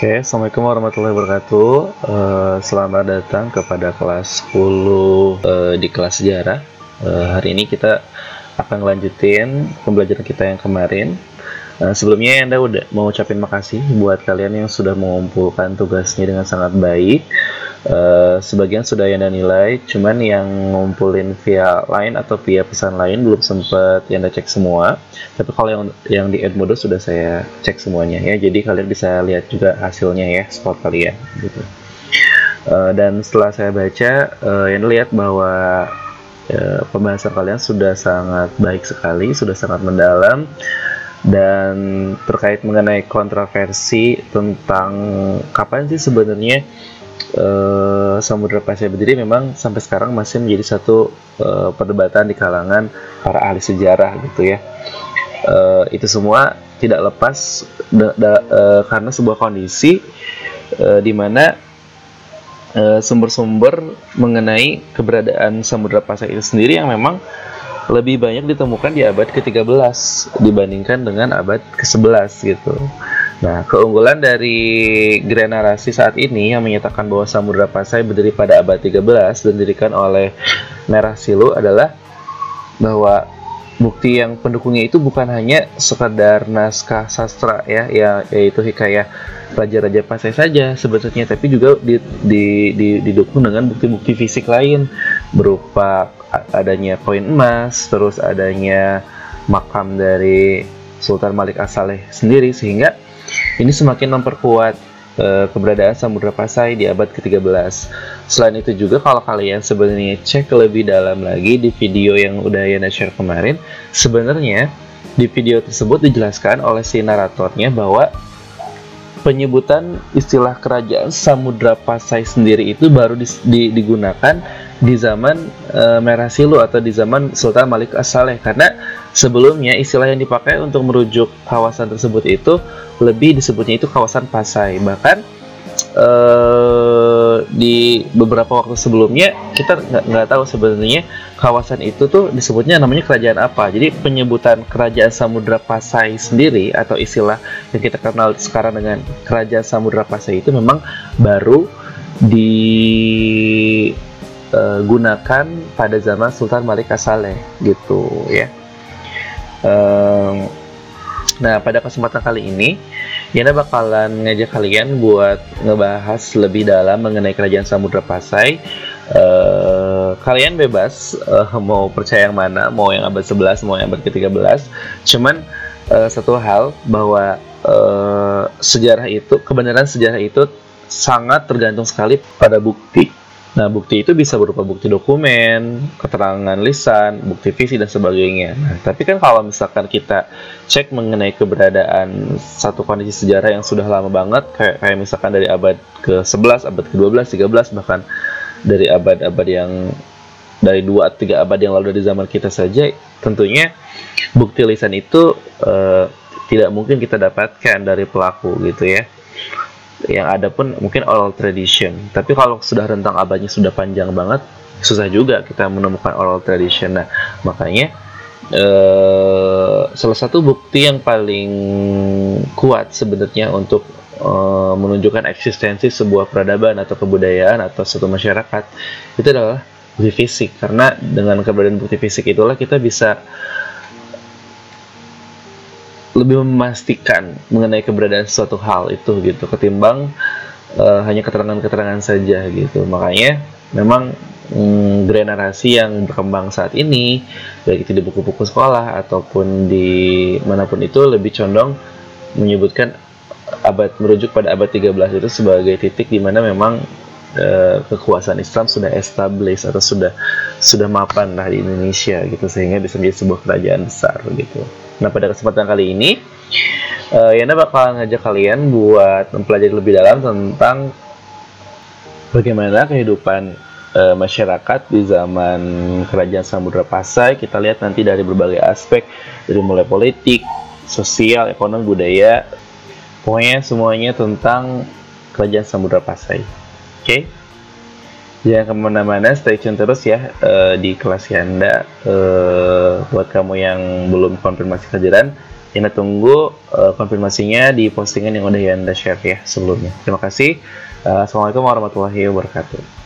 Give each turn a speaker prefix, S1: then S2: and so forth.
S1: Oke, Assalamualaikum warahmatullahi wabarakatuh. Eh, selamat datang kepada kelas 10 eh, di kelas sejarah. Eh, hari ini kita akan lanjutin pembelajaran kita yang kemarin. Eh, sebelumnya Anda udah mau ucapin makasih buat kalian yang sudah mengumpulkan tugasnya dengan sangat baik. Eh, sebagian sudah Yanda nilai, cuman yang ngumpulin via line atau via pesan lain belum sempat Yanda cek semua. Tapi kalau yang yang di Edmodo sudah saya cek semuanya ya. Jadi kalian bisa lihat juga hasilnya ya, spot kalian gitu. Eh, dan setelah saya baca, uh, Yanda lihat bahwa eh, pembahasan kalian sudah sangat baik sekali, sudah sangat mendalam dan terkait mengenai kontroversi tentang kapan sih sebenarnya eh, Samudra Pasai berdiri memang sampai sekarang masih menjadi satu eh, perdebatan di kalangan para ahli sejarah gitu ya. Eh, itu semua tidak lepas da- da- eh, karena sebuah kondisi eh, di mana sumber-sumber mengenai keberadaan Samudra Pasai itu sendiri yang memang lebih banyak ditemukan di abad ke-13 dibandingkan dengan abad ke-11 gitu. Nah, keunggulan dari Grand Narasi saat ini yang menyatakan bahwa Samudra Pasai berdiri pada abad 13 dan didirikan oleh Merah Silu adalah bahwa bukti yang pendukungnya itu bukan hanya sekadar naskah sastra ya, ya yaitu hikayah raja-raja Pasai saja sebetulnya, tapi juga di, di, di- didukung dengan bukti-bukti fisik lain berupa adanya koin emas, terus adanya makam dari Sultan Malik As-Saleh sendiri sehingga ini semakin memperkuat eh, keberadaan Samudra Pasai di abad ke-13. Selain itu juga kalau kalian sebenarnya cek lebih dalam lagi di video yang udah Yana share kemarin, sebenarnya di video tersebut dijelaskan oleh si naratornya bahwa penyebutan istilah kerajaan Samudra Pasai sendiri itu baru dis- di- digunakan di zaman eh, Merah Silu atau di zaman Sultan Malik As-Saleh. Karena sebelumnya istilah yang dipakai untuk merujuk kawasan tersebut itu lebih disebutnya itu kawasan Pasai. Bahkan eh, di beberapa waktu sebelumnya kita nggak tahu sebenarnya kawasan itu tuh disebutnya namanya kerajaan apa. Jadi penyebutan kerajaan Samudra Pasai sendiri atau istilah yang kita kenal sekarang dengan kerajaan Samudra Pasai itu memang baru digunakan pada zaman Sultan Malik As-Saleh gitu ya. Em, nah pada kesempatan kali ini Yana bakalan ngajak kalian buat ngebahas lebih dalam mengenai kerajaan Samudra Pasai. Eh, kalian bebas eh, mau percaya yang mana, mau yang abad 11, mau yang abad ke-13. Cuman eh, satu hal bahwa eh, sejarah itu, kebenaran sejarah itu sangat tergantung sekali pada bukti. Nah, bukti itu bisa berupa bukti dokumen, keterangan lisan, bukti visi dan sebagainya. Nah, tapi kan kalau misalkan kita cek mengenai keberadaan satu kondisi sejarah yang sudah lama banget, kayak kayak misalkan dari abad ke-11, abad ke-12, 13 bahkan dari abad-abad yang dari dua atau tiga abad yang lalu dari zaman kita saja, tentunya bukti lisan itu eh, tidak mungkin kita dapatkan dari pelaku gitu ya yang ada pun mungkin oral tradition. Tapi kalau sudah rentang abadnya sudah panjang banget, susah juga kita menemukan oral tradition. Nah, makanya eh, salah satu bukti yang paling kuat sebenarnya untuk eh, menunjukkan eksistensi sebuah peradaban atau kebudayaan atau suatu masyarakat itu adalah bukti fisik. Karena dengan keberadaan bukti fisik itulah kita bisa lebih memastikan mengenai keberadaan suatu hal itu gitu ketimbang eh, hanya keterangan-keterangan saja gitu makanya memang mm, yang berkembang saat ini baik itu di buku-buku sekolah ataupun di mana pun itu lebih condong menyebutkan abad merujuk pada abad 13 itu sebagai titik di mana memang eh, kekuasaan Islam sudah established atau sudah sudah mapan lah di Indonesia gitu sehingga bisa menjadi sebuah kerajaan besar gitu. Nah pada kesempatan kali ini eh, Yana bakal ngajak kalian buat mempelajari lebih dalam tentang bagaimana kehidupan eh, masyarakat di zaman kerajaan Samudra Pasai. Kita lihat nanti dari berbagai aspek dari mulai politik, sosial, ekonomi, budaya, pokoknya semuanya tentang kerajaan Samudra Pasai. Oke? Jangan ke mana-mana, stay tune terus ya eh, di kelas Yanda. Eh, buat kamu yang belum konfirmasi kejaran, Yanda tunggu uh, konfirmasinya di postingan yang udah Yanda share ya sebelumnya. Terima kasih. Uh, Assalamualaikum warahmatullahi wabarakatuh.